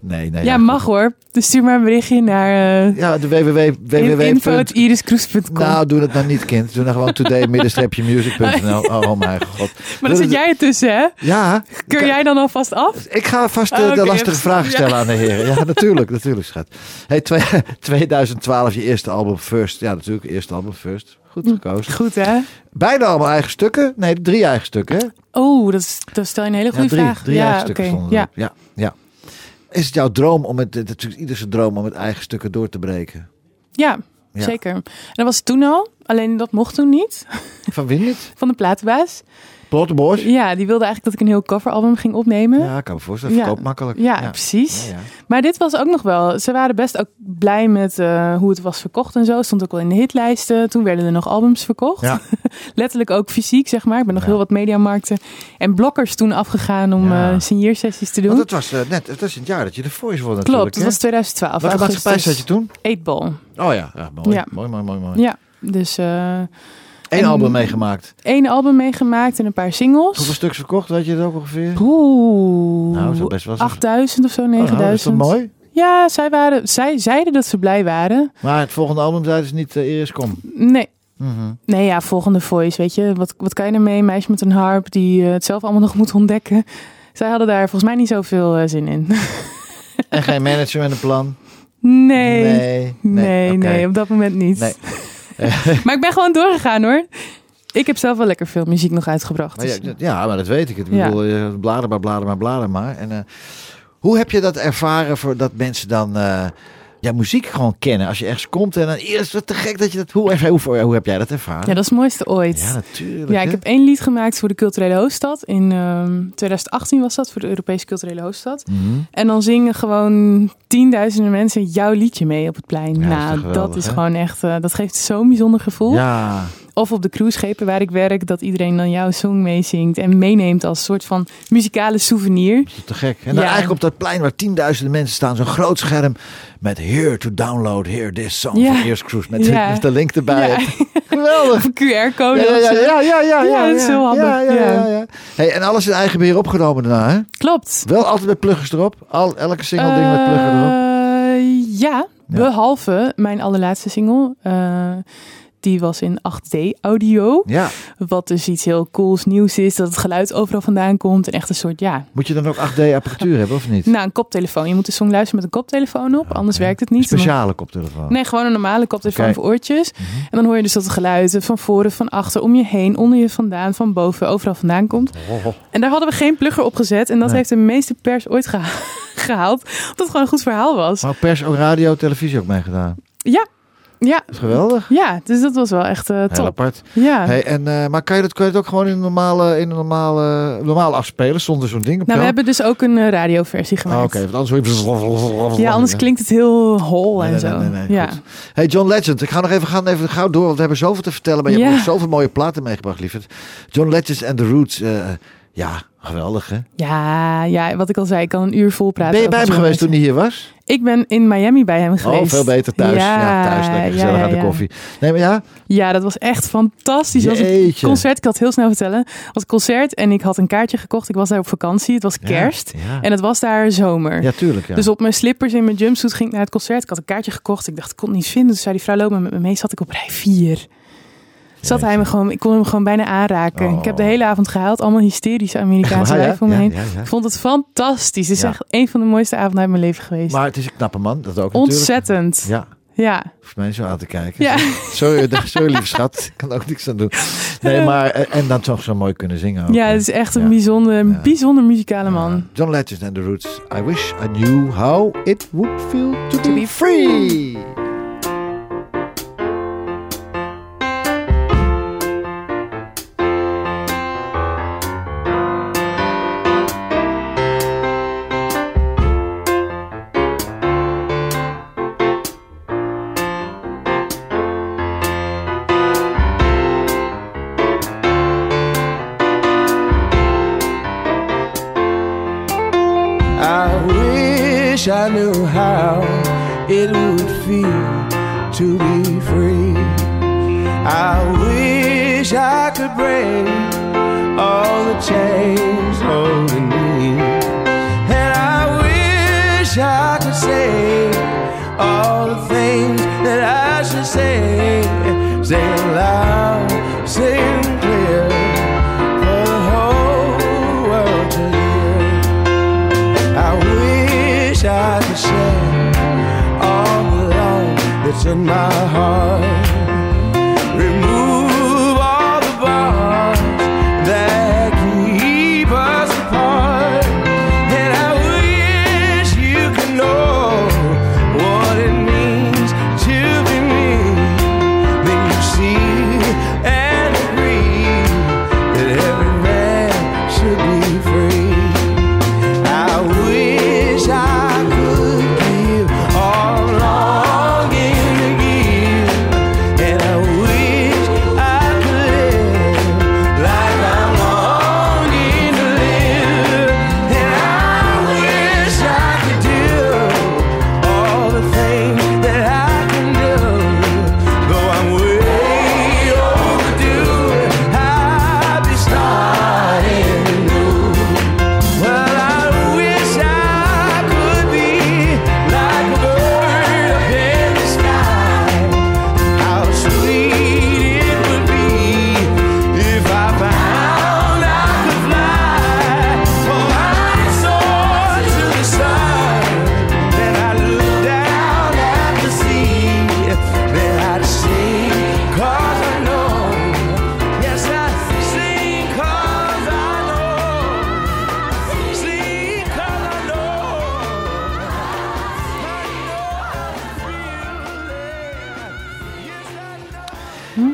Nee, nee. ja, mag hoor. Dus stuur maar een berichtje naar uh, Ja, de www. www. info.iriskroes.com. Nou, doe dat nou niet, kind. Doe nou gewoon today-music.nl. Oh, mijn god. maar dan zit jij ertussen, hè? Ja. Keur jij dan alvast af? Ik ga vast eh, Oh, de lastige vragen stellen aan de heren. Ja, natuurlijk, natuurlijk, schat. Hey, twee- 2012, je eerste album First. Ja, natuurlijk, eerste album First. Goed gekozen. Goed, hè? Bijna allemaal eigen stukken. Nee, drie eigen stukken, hè? Oh, dat, is, dat stel je een hele Ja, goede drie, vraag. drie ja, eigen stukken Ja. Ja, ja. Is het jouw droom om het, het is natuurlijk ieders droom om met eigen stukken door te breken? Ja, Ja. zeker. En dat was toen al. Alleen dat mocht toen niet. Van wie niet? Van de platenbaas. Plottenbos? Ja, die wilde eigenlijk dat ik een heel coveralbum ging opnemen. Ja, ik kan me voorstellen. Ja. Verkoopt makkelijk. Ja, precies. Ja, ja. Maar dit was ook nog wel. Ze waren best ook blij met eh, hoe het was verkocht en zo. Stond ook wel in de hitlijsten. Toen werden er nog albums verkocht. Letterlijk ook fysiek, zeg maar. Ik ben nog heel wat mediamarkten en blokkers toen afgegaan om signeersessies te doen. Want het was eh, net, het was het jaar dat je de Voice won natuurlijk. Klopt, dat was 2012. Welke augustus. maatschappij zat je toen? 8-ball. Oh ja, ja mooi. Mooi, mooi, mooi, mooi. Ja, dus Eén album meegemaakt. één album meegemaakt en een paar singles. Hoeveel stuks verkocht, weet je het ook ongeveer? Oeh, Nou, zo best wel eens- 8000 of zo, Oh, nou, dat is 9000. toch mooi? Ja, zij, waren, zij zeiden dat ze blij waren. Maar het volgende album zeiden ze niet uh, Iris Kom. Nee. Mhm. Nee, ja, volgende voice, weet je. Wat, wat kan je ermee? Meisje met een harp die eh, het zelf allemaal nog moet ontdekken. Zij hadden daar volgens mij niet zoveel eh, zin in. En geen manager met een plan? nee. Nee. Nee, nee, oké. op dat moment niet. Nee. maar ik ben gewoon doorgegaan hoor. Ik heb zelf wel lekker veel muziek nog uitgebracht. Maar dus- ja, ja, maar dat weet ik. Ik Ja. bedoel, eh, blader maar, blader maar, blader maar. En, eh, hoe heb je dat ervaren voor dat mensen dan eh, ja, muziek gewoon kennen? Als je ergens komt en dan eerst wat te gek dat je dat... Hoe, hoe, hoe, hoe heb jij dat ervaren? Ja, dat is het mooiste ooit. Ja, natuurlijk. Ja, ik heb één lied gemaakt voor de culturele hoofdstad. In ehm, 2018 was dat, voor de Europese culturele hoofdstad. Mhm. En dan zingen gewoon tienduizenden mensen jouw liedje mee op het plein. Ja, dat is nou, dat is hè? gewoon echt, eh, dat geeft zo'n bijzonder gevoel. Ja, Of op de cruiseschepen waar ik werk, dat iedereen dan jouw song meezingt en meeneemt als soort van muzikale souvenir. te gek. En dan Ja. eigenlijk op dat plein waar tienduizenden mensen staan, zo'n groot scherm met here to download, here this song Ja. van Ears Cruise. Met, Ja. met de link erbij. Geweldig. QR-code. Ja, ja, ja, ja, ja, dat is heel handig. Ja. Hey, en alles in eigen beheer opgenomen daarna, hè? Klopt. Wel altijd met pluggers erop. Al, elke single ding met plugger erop. Eh, ja, behalve mijn allerlaatste single. Die was in 8D audio. Ja. Wat dus iets heel cools, nieuws is. Dat het geluid overal vandaan komt. En echt een soort, ja... Moet je dan ook 8D apparatuur hebben of niet? Nou, een koptelefoon. Je moet de song luisteren met een koptelefoon op. Anders werkt het niet. Speciale koptelefoon. Nee, gewoon een normale koptelefoon voor oortjes. En dan hoor je dus dat het geluid van voren, van achter, om je heen, onder je vandaan, van boven, overal vandaan komt. En daar hadden we geen plugger op gezet. En dat Nee. heeft de meeste pers ooit geha- gehaald. Omdat het gewoon een goed verhaal was. Maar pers, ook radio, televisie ook meegedaan. Ja, ja, Dat is geweldig. ja. Dus dat was wel echt Heel top. apart. Ja. Hey, en, eh, maar kan je, dat, kan je het ook gewoon in een normale, in een normale, normale afspelen zonder zo'n ding op Nou, we hebben dus ook een eh, radioversie hand? gemaakt. Ah, Oké, anders je... Ja, anders klinkt het heel hol en Nee, nee, zo. nee, nee, ja. goed. Hey John Legend, ik ga nog even, gaan even gauw door, want we hebben zoveel te vertellen. Maar je Ja. hebt zoveel mooie platen meegebracht, lieverd. John Legend and the Roots, ja, geweldig hè? ja, ja, wat ik al zei, ik kan een uur vol praten. Ben je bij hem geweest toen hij hier was? Ik ben in Miami bij hem geweest. Oh, veel beter thuis. Ja, thuis, lekker ja, gezellig ja, aan de ja. koffie. Nee, maar ja? Ja, dat was echt fantastisch. Het was een Jeetje. concert, ik had het heel snel vertellen. Het was een concert en ik had een kaartje gekocht. Ik was daar op vakantie. Het was kerst. ja. En het was daar zomer. Ja, tuurlijk. Ja. Dus op mijn slippers in mijn jumpsuit ging ik naar het concert. Ik had een kaartje gekocht. Ik dacht, ik kon het niet vinden. Dus zei die vrouw, loop met me mee. Zat ik op rij 4. Zat hij me gewoon, ik kon hem gewoon bijna aanraken. Oh. Ik heb de hele avond gehuild. Allemaal hysterische Amerikaanse ja? wijven om me heen. Ik vond het fantastisch. Het is echt een van de mooiste avonden uit mijn leven geweest. Maar het is een knappe man, dat ook Ontzettend. natuurlijk. Ja, Ja. hoeft mij zo aan te kijken. Ja. Sorry, sorry lieve schat, ik kan ook niks aan doen. Nee, maar eh, en dan toch zo mooi kunnen zingen ook. Ja, het is echt een Ja. bijzonder, een bijzonder muzikale man. John Legend and the Roots. I wish I knew how it would feel to, To be be free. Knew how it would feel to be free. I wish I could break all the chains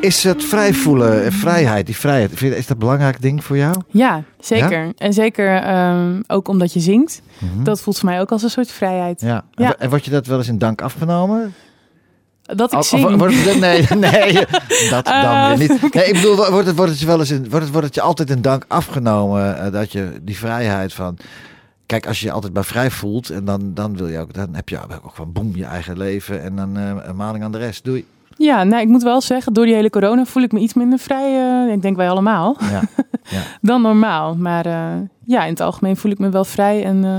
Is het vrij voelen, eh, vrijheid, die vrijheid, is dat een belangrijk ding voor jou? Ja, zeker. En zeker ehm, ook omdat je zingt. Mhm. Dat voelt voor mij ook als een soort vrijheid. Ja. Ja. En, wordt je dat wel eens in dank afgenomen? Dat ik zing. of wordt het- nee, nee, dat dan Eh, weer niet. Nee, ik bedoel, wordt het, wordt het je wel eens in, wordt het, wordt het je altijd in dank afgenomen eh, dat je die vrijheid van. Kijk, als je je altijd maar vrij voelt en dan, dan wil je ook, dan heb je ook van boem je eigen leven en dan eh, een maling aan de rest. Doei. Ja, nou, ik moet wel zeggen, door die hele corona voel ik me iets minder vrij. eh, ik denk wij allemaal. Ja, ja. Dan normaal. Maar eh, ja, in het algemeen voel ik me wel vrij. En eh,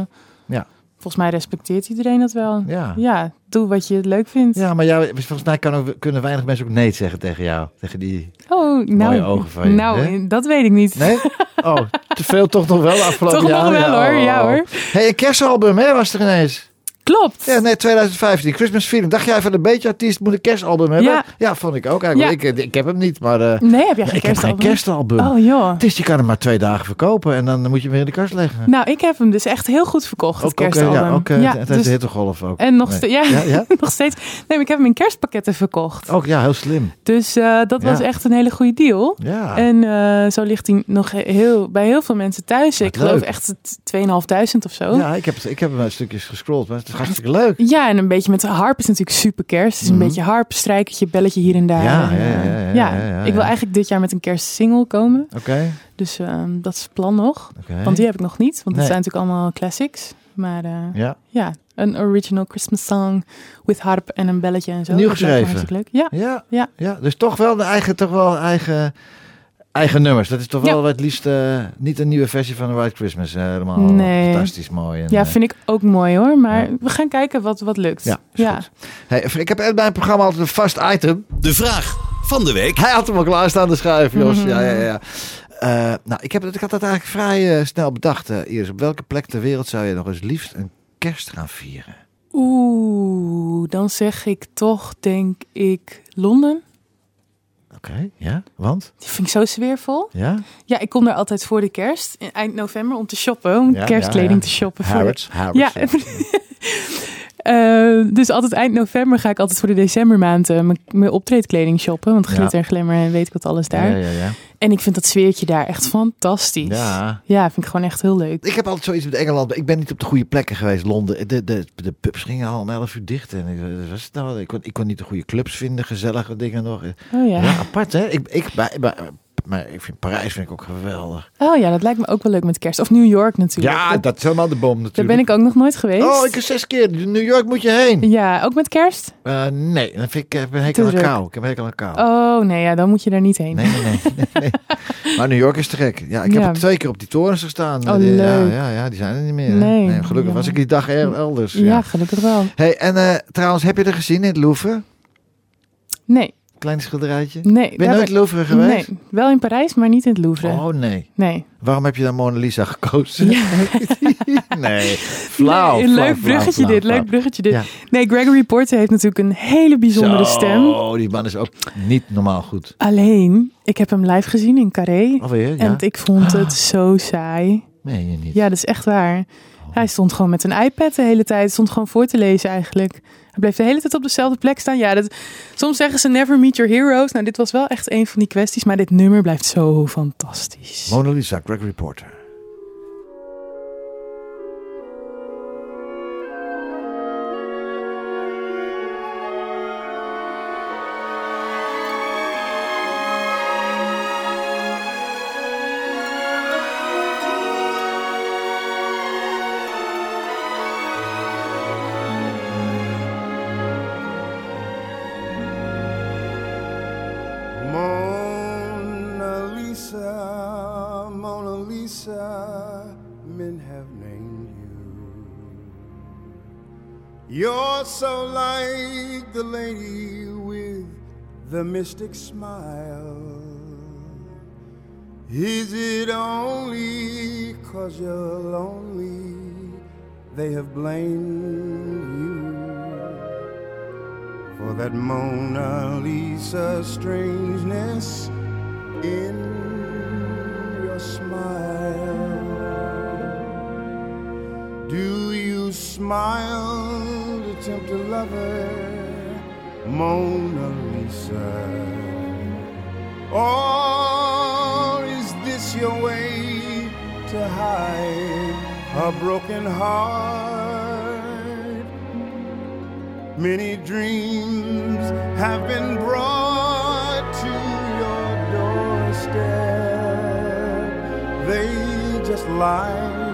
Ja. volgens mij respecteert iedereen dat wel. Ja. Ja, doe wat je leuk vindt. Ja, maar jou, volgens mij kan ook- kunnen weinig mensen ook nee zeggen tegen jou. Tegen die... Oh, nou, Mooie ogen van je, nou hè? dat weet ik niet. Nee? Oh, te veel toch nog wel afgelopen Toch nog wel, hoor. Ja, oh. hoor. hey, een kerstalbum hè, was er ineens. Klopt. Ja, nee, 2015. Christmas Feeling. Dacht jij van een beetje artiest moet een kerstalbum hebben? Ja. vond ik ook eigenlijk. Ik, ik heb hem niet, maar... eh, Nee, heb jij geen ik heb geen kerstalbum? kerstalbum. Oh joh. Het is, je kan hem maar twee dagen verkopen en dan moet je hem weer in de kast leggen. Nou, ik heb hem dus echt heel goed verkocht, het Ook, ook, eh, kerstalbum. ja, ook eh, Ja, tijdens dus- de hittegolf ook. En nog, Nee. ste- ja, nog steeds. Nee, maar ik heb hem in kerstpakketten verkocht. Ook ja, heel slim. Dus eh, dat was echt een hele goede deal. Ja. En eh, zo ligt hij nog heel, bij heel veel mensen thuis. Wat ik geloof echt het 2.500 of zo. Ja, ik heb, ik heb hem een stukjes gescrolld, maar het is hartstikke leuk. Ja, en een beetje met harp is natuurlijk super kerst. Is een Mhm. beetje harp, strijkertje, belletje hier en daar. Ja, En, ja, ja, eh, ja, ja, ja, ik wil eigenlijk dit jaar met een kerstsingle komen. Oké. Dus ehm, dat is het plan nog. Want die heb ik nog niet. Want het zijn natuurlijk allemaal classics. Maar eh, Ja. ja, een original Christmas song with harp en een belletje en zo. Nieuw geschreven. leuk. Ja. Ja, Ja. ja, dus toch wel de eigen, toch wel eigen, eigen nummers. Dat is toch wel Ja. het liefst eh, niet een nieuwe versie van White Christmas. eh, helemaal Nee. fantastisch mooi. En, Ja, eh, vind ik ook mooi hoor. Maar Ja. we gaan kijken wat, wat lukt. Ja, is goed. Hey, ik heb bij mijn programma altijd een vast item. De vraag van de week. Hij had hem al klaarstaan, de schuif, Jos. Mhm. Ja, ja, ja. Eh, nou, ik, heb, het- ik had dat eigenlijk vrij eh, snel bedacht. Iris, op welke plek ter wereld zou je nog eens liefst een kerst gaan vieren? Oeh, dan zeg ik toch, denk ik, Londen. Oké, ja, want? Die vind ik zo sfeervol. Ja? Ja, ik kom daar altijd voor de kerst. In eind november om te shoppen. Om Ja, kerstkleding ja, ja. te shoppen. voor Harrods, Harrods, Ja. Eh, dus altijd eind november ga ik altijd voor de decembermaand eh, mijn- optreedkleding shoppen. Want glitter en glimmer en weet ik wat alles daar. Ja, ja, ja. En ik vind dat sfeertje daar echt fantastisch. Ja. Ja, vind ik gewoon echt heel leuk. Ik heb altijd zoiets met Engeland. Ik ben niet op de goede plekken geweest. Londen. De, de, de pubs gingen al om 11 uur dicht. En ik, was het nou? ik, kon, ik kon niet de goede clubs vinden. Gezellige dingen nog. Oh ja. Ja, apart hè. Ik, ik, bij, bij- maar ik vind Parijs vind ik ook geweldig. Oh ja, dat lijkt me ook wel leuk met kerst. Of New York natuurlijk. Ja, Dat- dat is helemaal de bom natuurlijk. daar ben ik ook nog nooit geweest. Oh, ik heb zes keer. New York moet je heen. Ja, ook met kerst? Eh, nee, dan vind ik, ik heb een hekel aan kou. Ik heb hekel aan kou. Oh nee, ja, dan moet je daar niet heen. Nee, nee, nee, nee, nee. Maar New York is te gek. Ja, ik heb Ja. er twee keer op die torens gestaan. Oh, Die- leuk. Ja, ja, ja, die zijn er niet meer. Nee, gelukkig was ik die dag er- elders. Ja, gelukkig wel. Hey, en eh, trouwens, heb je er gezien in het Louvre? Nee, Klein schilderijtje? nee. Ben je nooit Louvre geweest? Nee, wel in Parijs, maar niet in het Louvre. Oh nee. Nee. Waarom heb je dan Mona Lisa gekozen? nee, flauw. Nee, leuk bruggetje dit, leuk bruggetje dit. Ja. Nee, Gregory Porter heeft natuurlijk een hele bijzondere stem. Oh, die man is ook niet normaal goed. Alleen, ik heb hem live gezien in Carré. Alweer, ja? En ik vond het zo saai. Nee, je niet. Ja, dat is echt waar. Hij stond gewoon met een iPad de hele tijd. Stond gewoon voor te lezen eigenlijk. Hij bleef de hele tijd op dezelfde plek staan. Ja, dat, soms zeggen ze never meet your heroes. Nou, dit was wel echt een van die kwesties. Maar dit nummer blijft zo fantastisch. Mona Lisa, Gregory Porter. You're so like the lady with the mystic smile. Is it only cause you're lonely they have blamed you? for that Mona Lisa strangeness in your smile. Do you smile to tempt a lover, Mona Lisa? Or is this your way to hide a broken heart? Many dreams have been brought to your doorstep. They just lie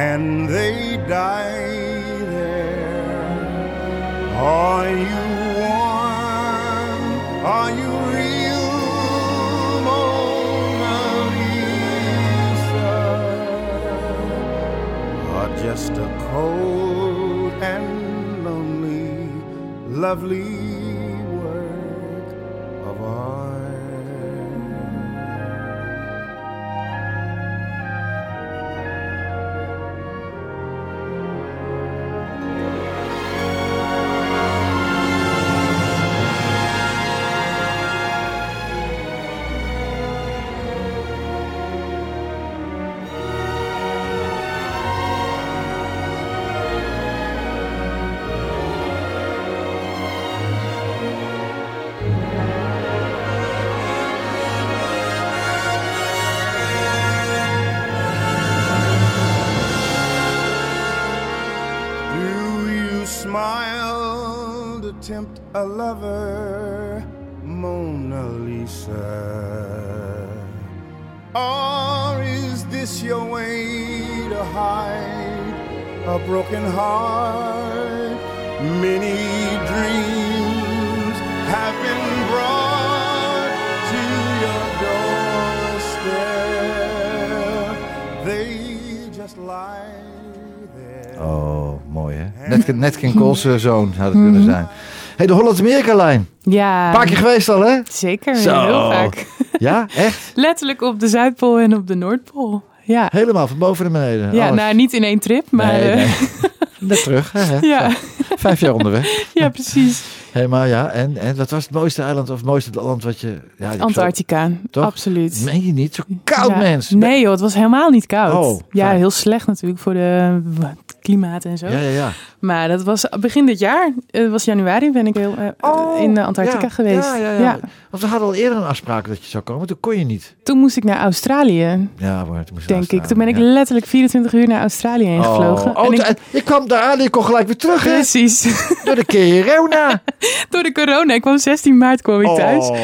and they die there. Are you warm? Are you real, Mona Lisa? Or just a cold and lonely, lovely Net, net King Cole's zoon had het kunnen zijn. hey, de Holland-Amerika-lijn. Ja, Een paar keer geweest al hè? zeker. Zo. Heel vaak. Ja, echt? Letterlijk op de Zuidpool en op de Noordpool. Ja, Helemaal van boven naar beneden. ja Alles. nou niet in één trip, maar nee, eh, nee. Net terug. Hè, ja. Vijf jaar onderweg. ja, precies. Hé, maar ja, en, en wat was het mooiste eiland of het mooiste land wat je... Ja, zo- Antarctica, Toch? absoluut. Meen je niet? Zo koud, Ja. mens. Nee joh, het was helemaal niet koud. Oh, ja, fijn. heel slecht natuurlijk voor de klimaat en zo. Ja, ja, ja. Maar dat was begin dit jaar. Het was januari, ben ik heel, eh, in eh, Antarctica Oh, ja, geweest. Ja, ja, ja. Want we hadden al eerder een afspraak dat je zou komen. Toen kon je niet. Toen moest ik naar Australië, Ja, maar toen moest denk ik. Toen ben ik Ja. letterlijk 24 uur naar Australië heen gevlogen. Oh, oh En ik- je kwam daar aan en je kon gelijk weer terug, hè? Precies. Door de corona. Door de corona. Ik kwam 16 maart kwam ik thuis. Oh.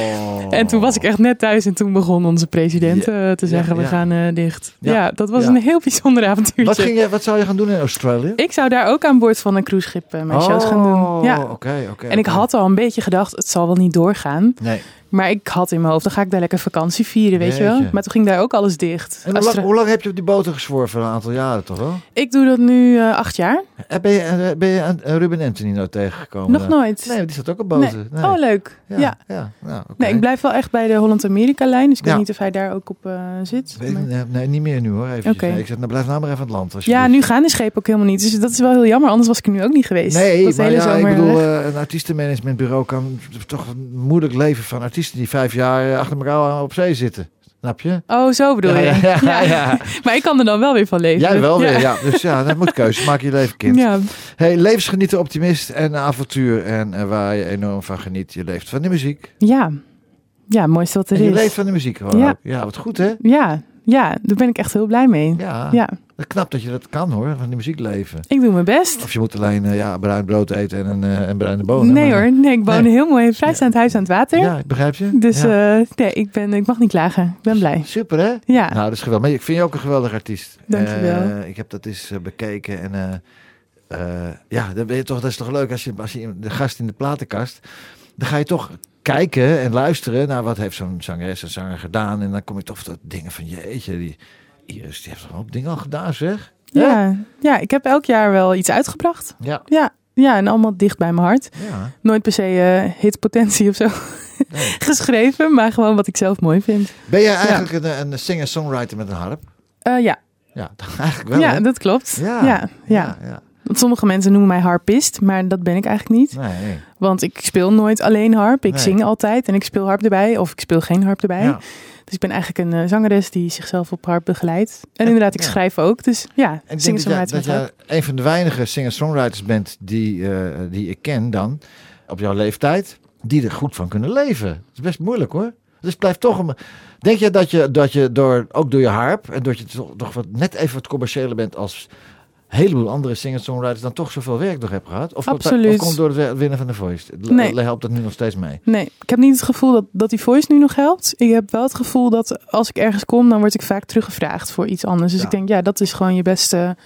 En toen was ik echt net thuis en toen begon onze president Ja, eh, te zeggen, ja, we gaan eh, dicht. Ja, dat was een heel bijzonder avontuurtje. Wat, ging je, wat zou je gaan doen in Australië? Ik zou daar ook aan boord van een cruiseschip eh, mijn shows gaan doen. Ja. Oh, oké, oké. En ik had al een beetje gedacht, het zal wel niet doorgaan. Nee. Maar ik had in mijn hoofd, dan ga ik daar lekker vakantie vieren, weet je wel. Maar toen ging daar ook alles dicht. En hoe lang, hoe lang heb je op die boten gezworven? Een aantal jaren toch wel? Ik doe dat nu eh, acht jaar. Eh, Ben je, eh, ben je aan Ruben Anthony nou tegengekomen? Nog nooit. Nee, die zat ook op boten. Nee. Nee. Oh, leuk. ja. Ja. ja. nou. Nee, ik blijf wel echt bij de Holland-Amerika-lijn. Dus ik Ja. weet niet of hij daar ook op zit. Maar- nee, niet meer nu hoor. Even. Nee, ik zeg, nou, blijf nou maar even aan het land. Ja, alsjeblieft. nu gaan de schepen ook helemaal niet. Dus dat is wel heel jammer. Anders was ik er nu ook niet geweest. Nee, Dat maar hele ja, ik bedoel, een artiestenmanagementbureau kan toch een moeilijk leven van artiesten die vijf jaar eh, achter elkaar op zee zitten. Snap je? Oh, zo bedoel Ja, je? ja, ja, ja. Maar ik kan er dan wel weer van leven. Jij wel weer, ja. Dus ja, dat moet keuze. Maak je leven kind. Ja. Hey, levensgenieter, optimist en avontuur. En eh, waar je enorm van geniet. Je leeft van de muziek. Ja. Ja, mooiste wat er En je is. leeft van de muziek gewoon. Ja, wat goed hè? Ja. Ja, daar ben ik echt heel blij mee. Ja. Ja. Dat knap dat je dat kan hoor, van die muziek leven. Ik doe mijn best. Of je moet alleen eh, ja, bruin brood eten en, een, eh, en bruine bonen. nee maar- hoor, nee, ik woon Nee. heel mooi vrijstaand huis aan het water. Ja, ik begrijp je. Dus Ja. eh, nee, ik, ben, ik mag niet klagen. Ik ben blij. Super hè? Ja, Nou, dat is geweldig. Maar ik vind je ook een geweldig artiest. Dankjewel. Ik heb dat eens bekeken en ja, ben je toch, dat is toch leuk als je, als je de gast in de platenkast, dan ga je toch kijken en luisteren naar wat heeft zo'n zangeres en zanger gedaan en dan kom je toch tot dingen van jeetje, die Iris, die heeft toch een hoop dingen al gedaan zeg. Ja. ja, ik heb elk jaar wel iets uitgebracht. Ja. Ja, ja en allemaal dicht bij mijn hart. Ja. Nooit per se eh, hitpotentie of zo Nee. geschreven, maar gewoon wat ik zelf mooi vind. Ben jij eigenlijk een, een singer-songwriter met een harp? Eh, ja, Ja, eigenlijk wel. ja hè? dat klopt. Ja. Ja, ja, sommige mensen noemen mij harpist, maar dat ben ik eigenlijk niet. Nee, nee. Want ik speel nooit alleen harp. Ik Nee. zing altijd en ik speel harp erbij. Of ik speel geen harp erbij. Ja. Dus ik ben eigenlijk een eh, zangeres die zichzelf op harp begeleidt. En inderdaad, ik Ja. schrijf ook. Dus ja, En zingen dat jij, dat jij een van de weinige singer-songwriters bent die, eh, die ik ken dan, op jouw leeftijd, die er goed van kunnen leven. Dat is best moeilijk hoor. Dus het blijft toch een... Denk je dat je, dat je door, ook door je harp en dat je toch, toch wat, net even wat commerciëler bent als heleboel andere singer-songwriters dan toch zoveel werk nog hebt gehad? Of, Absoluut. of komt door het winnen van de Voice? Nee. Helpt dat nu nog steeds mee? Nee, ik heb niet het gevoel dat, dat die voice nu nog helpt. Ik heb wel het gevoel dat als ik ergens kom, dan word ik vaak teruggevraagd voor iets anders. Dus Ja. ik denk, ja, dat is gewoon je beste,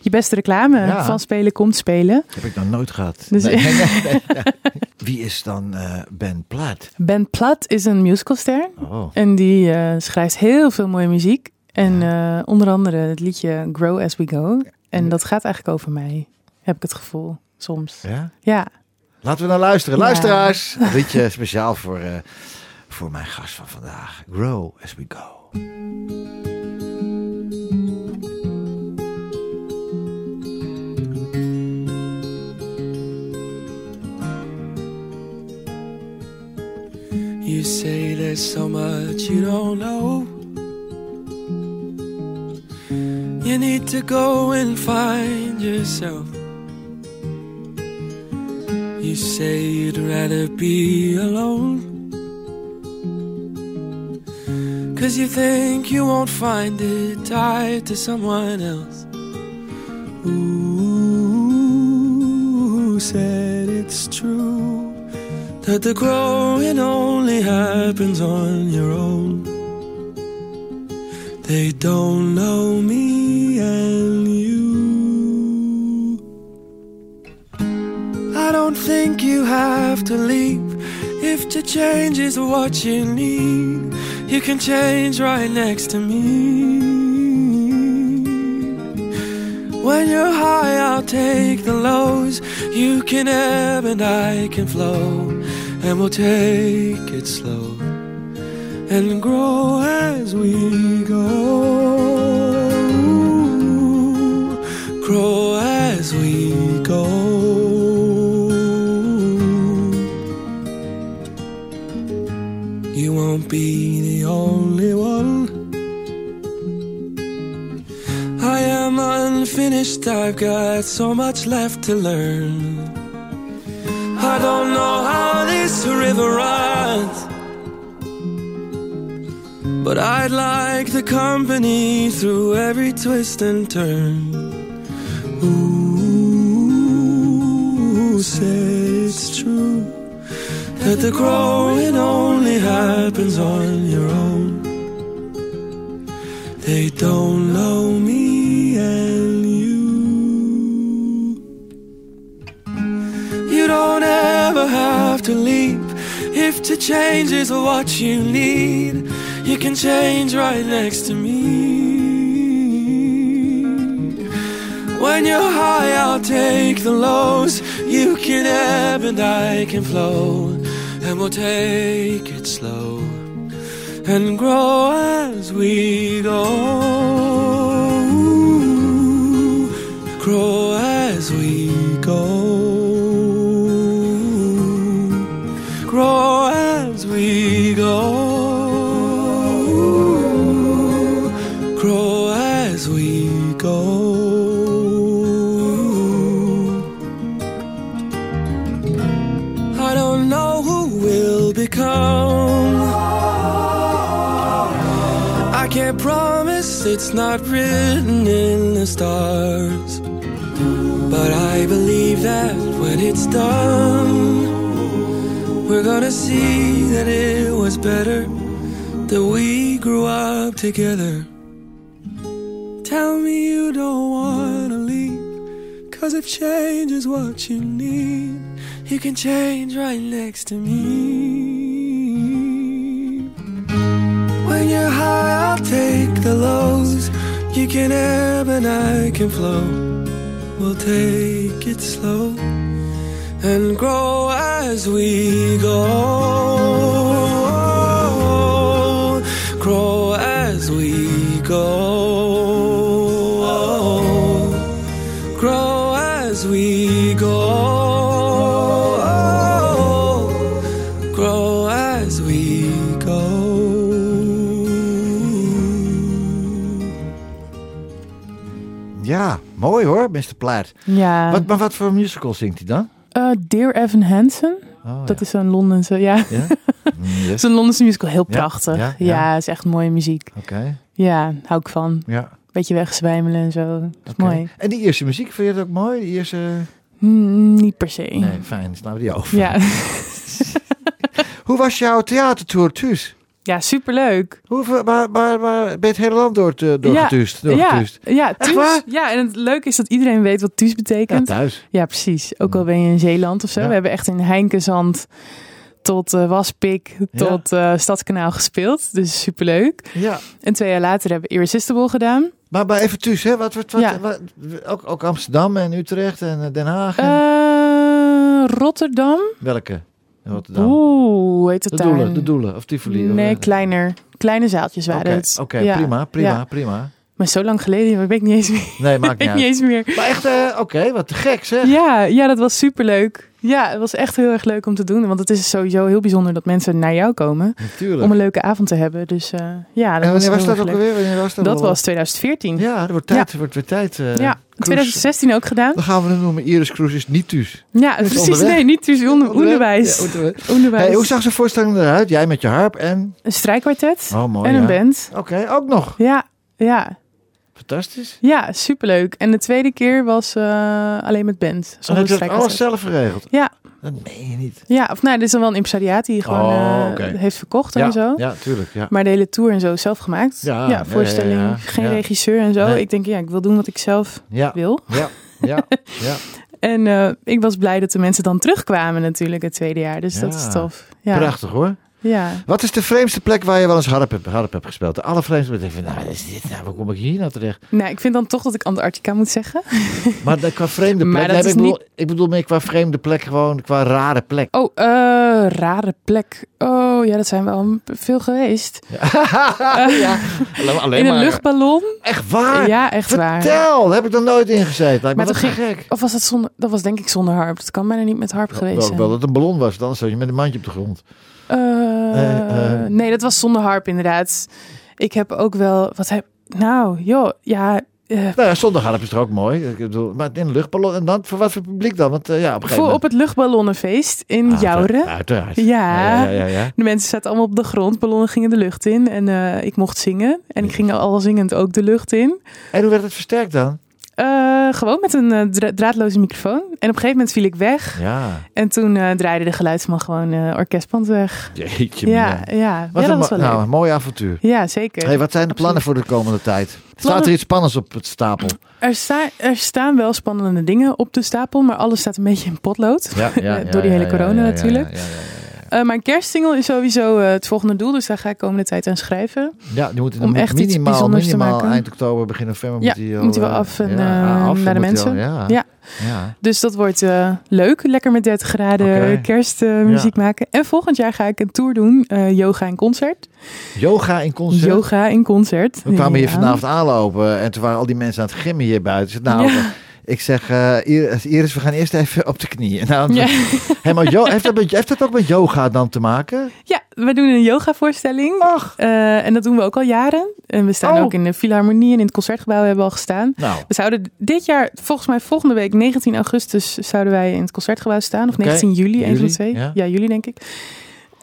je beste reclame. Ja. Van spelen komt spelen. Dat heb ik nog nooit gehad. Dus- Nee, nee. Wie is dan eh, Ben Platt? Ben Platt is een musicalster. Oh. En die eh, schrijft heel veel mooie muziek. En eh, onder andere het liedje Grow As We Go. En dat gaat eigenlijk over mij, heb ik het gevoel, soms. Ja? Ja. Laten we naar luisteren. Ja. Luisteraars, een liedje speciaal voor, eh, voor mijn gast van vandaag. Grow as we go. You say there's so much you don't know. You need to go and find yourself. You say you'd rather be alone. Cause you think you won't find it tied to someone else. Ooh, said it's true that the growing only happens on your own. They don't know me and you. I don't think you have to leave if to change is what you need. You can change right next to me. When you're high, I'll take the lows. You can ebb and I can flow, and we'll take it slow and grow as we go. Grow as we go. You won't be the only one. I am unfinished, I've got so much left to learn. I don't know how this river runs, but I'd like the company through every twist and turn. Ooh, say it's true that the growing only happens on your own. They don't know me and you. You don't ever have to leave if to change is what you need. You can change right next to me. When you're high, I'll take the lows. You can ebb and I can flow, and we'll take it slow and grow as we go. Grow as we go. Grow as we go. Not written in the stars. But I believe that when it's done, we're gonna see that it was better that we grew up together. Tell me you don't wanna leave, cause if change is what you need, you can change right next to me. You can ebb and I can flow. We'll take it slow and grow as we go. Grow as we go. Mooi hoor, Mr. Plaat. Ja. Wat, maar wat voor musical zingt hij dan? Eh, Dear Evan Hansen. Oh, dat is een Londense, ja. Ja? Mm, yes. is een Londense musical, heel prachtig. ja, is echt mooie muziek. Oké, Ja, hou ik van. ja. Beetje wegzwijmelen en zo. Dat is mooi. En die eerste muziek, vind je dat ook mooi? Die eerste... Hmm, niet per se. Nee, fijn, slaan we die over. Ja. Hoe was jouw theatertour thuis? Ja, superleuk. Hoe, waar, waar, waar ben je het hele land door, te- doorgetuust? ja, ja, Echt thuis. Ja, en het leuke is dat iedereen weet wat thuis Ja, betekent. Ja, thuis. precies. Ook al ben je in Zeeland of zo. Ja. We hebben echt in Heinkenzand tot eh, Waspik Ja. tot eh Stadskanaal gespeeld. Dus superleuk. Ja. En twee jaar later hebben we Irresistible gedaan. Maar bij even thuis, hè? Wat, wat, wat, Ja. wat- ook, ook Amsterdam en Utrecht en eh, Den Haag. En, Rotterdam. welke? In Rotterdam. Oeh, heet het de daar? Doelen, de Doelen of Tivoli. of- Nee, kleiner. Kleine zaaltjes waren het. Oké, Ja, prima, prima, ja. prima. Maar zo lang geleden, weet ik niet eens meer. Nee, maakt niet niet eens meer. Maar echt, eh, oké, wat te gek zeg. Ja, ja, dat was superleuk. Ja, het was echt heel erg leuk om te doen. Want het is sowieso heel bijzonder dat mensen naar jou komen. Natuurlijk. Om een leuke avond te hebben. Dus eh, ja, dat en wanneer was dat ook alweer? Wanneer was dat? Dat was 2014. Ja, er wordt tijd, er wordt weer tijd. eh, Ja, in cruise. 2016 ook gedaan. Dan gaan we het noemen. Iris Cruise is niet thuis. Ja, precies. onderweg. Nee, niet onder, onderwijs. Ja, onderwijs. Hey, hoe zag zo'n voorstelling eruit? Jij met je harp en... Een strijkkwartet Oh, mooi, en een ja. band. Oké, ook nog. Ja, ja. Fantastisch. Ja, superleuk. En de tweede keer was eh, alleen met band. Zonder heb je dat alles zelf geregeld. Ja. Dat meen je niet. Ja, of nou, dit is dan wel een impresariaat die gewoon Oh, eh, heeft verkocht Ja, en zo. ja, tuurlijk. Ja. Maar de hele tour en zo zelf gemaakt. Ja, Ja, voorstelling, geen regisseur en zo. Nee. Ik denk, ja, ik wil doen wat ik zelf Ja. wil. Ja, ja, ja. En eh, ik was blij dat de mensen dan terugkwamen natuurlijk het tweede jaar. Dus dat is tof. Ja. Prachtig hoor. Ja. Wat is de vreemdste plek waar je wel eens harp hebt, harp hebt gespeeld? De allervreemdste plek. Nou, wat is dit nou? Waar kom ik hier nou terecht? Nou, ik vind dan toch dat ik Antarctica moet zeggen. Maar qua vreemde plek. Maar dat nee, is ik, bedoel, niet- ik bedoel meer qua vreemde plek, gewoon qua rare plek. Oh, eh, rare plek. Oh, ja, dat zijn wel veel geweest. ja, alleen, alleen in een maar- luchtballon. Echt waar? Ja, echt waar. Vertel, heb ik nog nooit in gezeten. Lijkt Maar gek. Of was dat zonder... Dat was denk ik zonder harp. Dat kan bijna niet met harp geweest Wel, zijn. wel dat het een ballon was, dan zat je met een mandje op de grond. Eh, Eh, eh. nee, dat was zonder harp inderdaad. Ik heb ook wel... Wat heb... Nou, joh, ja... Nou ja, zonder harp is toch ook mooi. Ik bedoel, maar in een luchtballon. En dan voor wat voor publiek dan? Want ja, op voor op het luchtballonnenfeest in Ah, Jouren. Uiteraard. Ja. Ja, ja, ja, ja. De mensen zaten allemaal op de grond. Ballonnen gingen de lucht in. En ik mocht zingen. En ik ging al zingend ook de lucht in. En hoe werd het versterkt dan? Eh, gewoon met een eh, dra- draadloze microfoon. En op een gegeven moment viel ik weg. Ja. En toen eh, draaide de geluidsman gewoon orkestband weg. Jeetje, Ja, ja. Wat ja, dat was wel nou, leuk. een mooi avontuur. Ja, zeker. Hey, wat zijn de plannen voor de komende tijd? Staat er iets spannends op het stapel? Er, sta- er staan wel spannende dingen op de stapel, maar alles staat een beetje in potlood. Ja, ja, Door die hele corona ja, ja, natuurlijk. Ja, Eh, mijn kerstsingle is sowieso eh, het volgende doel, dus daar ga ik komende tijd aan schrijven. ja. die moet Om echt iets minimaal, te maken. eind oktober, begin november Ja, moet die al, moet die wel eh, af en, ja, af en naar de al- mensen. ja. Ja. ja. Dus dat wordt leuk, lekker met 30 graden kerstmuziek maken. En volgend jaar ga ik een tour doen, yoga in concert. Yoga in concert. Yoga in concert. We kwamen hier vanavond aanlopen en toen waren al die mensen aan het gimmen hier buiten. Zeg, nou, Ja. Ik zeg, eh, Iris, Iris, we gaan eerst even op de knieën. Nou, Ja. Yo- heeft, dat met, heeft dat ook met yoga dan te maken? Ja, we doen een yoga voorstelling. en dat doen we ook al jaren. En we staan Oh. ook in de Philharmonie en in het Concertgebouw hebben we al gestaan. Nou, We zouden dit jaar, volgens mij volgende week, 19 augustus, zouden wij in het Concertgebouw staan. Of Oké. 19 juli, een van Juli, de twee. ja. Ja, juli denk ik.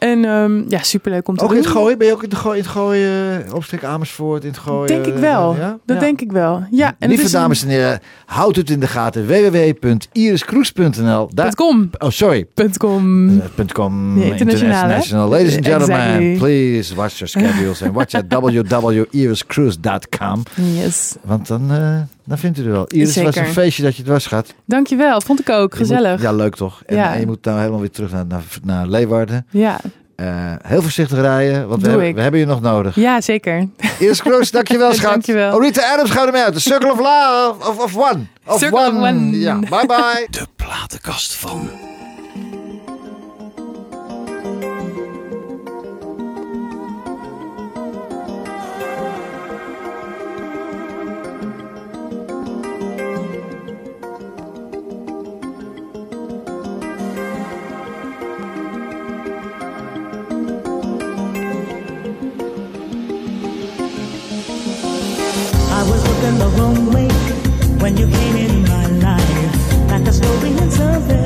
En ehm, ja, superleuk om te ook in doen. het gooien? Ben je ook in het gooien, in het gooien eh, opstrik Amersfoort, in het gooien? Denk ik eh, wel. ja? Dat Ja. denk ik wel. Ja, en Lieve dames en heren, houd het in de gaten. www.iriskroes.nl Daar- .com. Oh, sorry. .com. Uh, .com international. Ladies and gentlemen, Exactly. please watch your schedules and watch at www.iriscruise.com. Yes. Want dan, eh, dan vindt u er wel. Iris was Zeker. een feestje dat je het was, schat. Dankjewel, vond ik ook. Moet- Gezellig. ja, leuk toch? En, Ja. en je moet nou helemaal weer terug naar, naar, naar Leeuwarden. Ja. Eh, heel voorzichtig rijden, want we, hebben- ik. we hebben je nog nodig. Ja, zeker. Iris Kroos, dankjewel schat. Dankjewel. Oh, Rita Adams gaat ermee uit. The Circle of Love, of, of One. Of Circle of One. Ja, bye bye. De platenkast van. awake when you came in my life like a scorpion surface.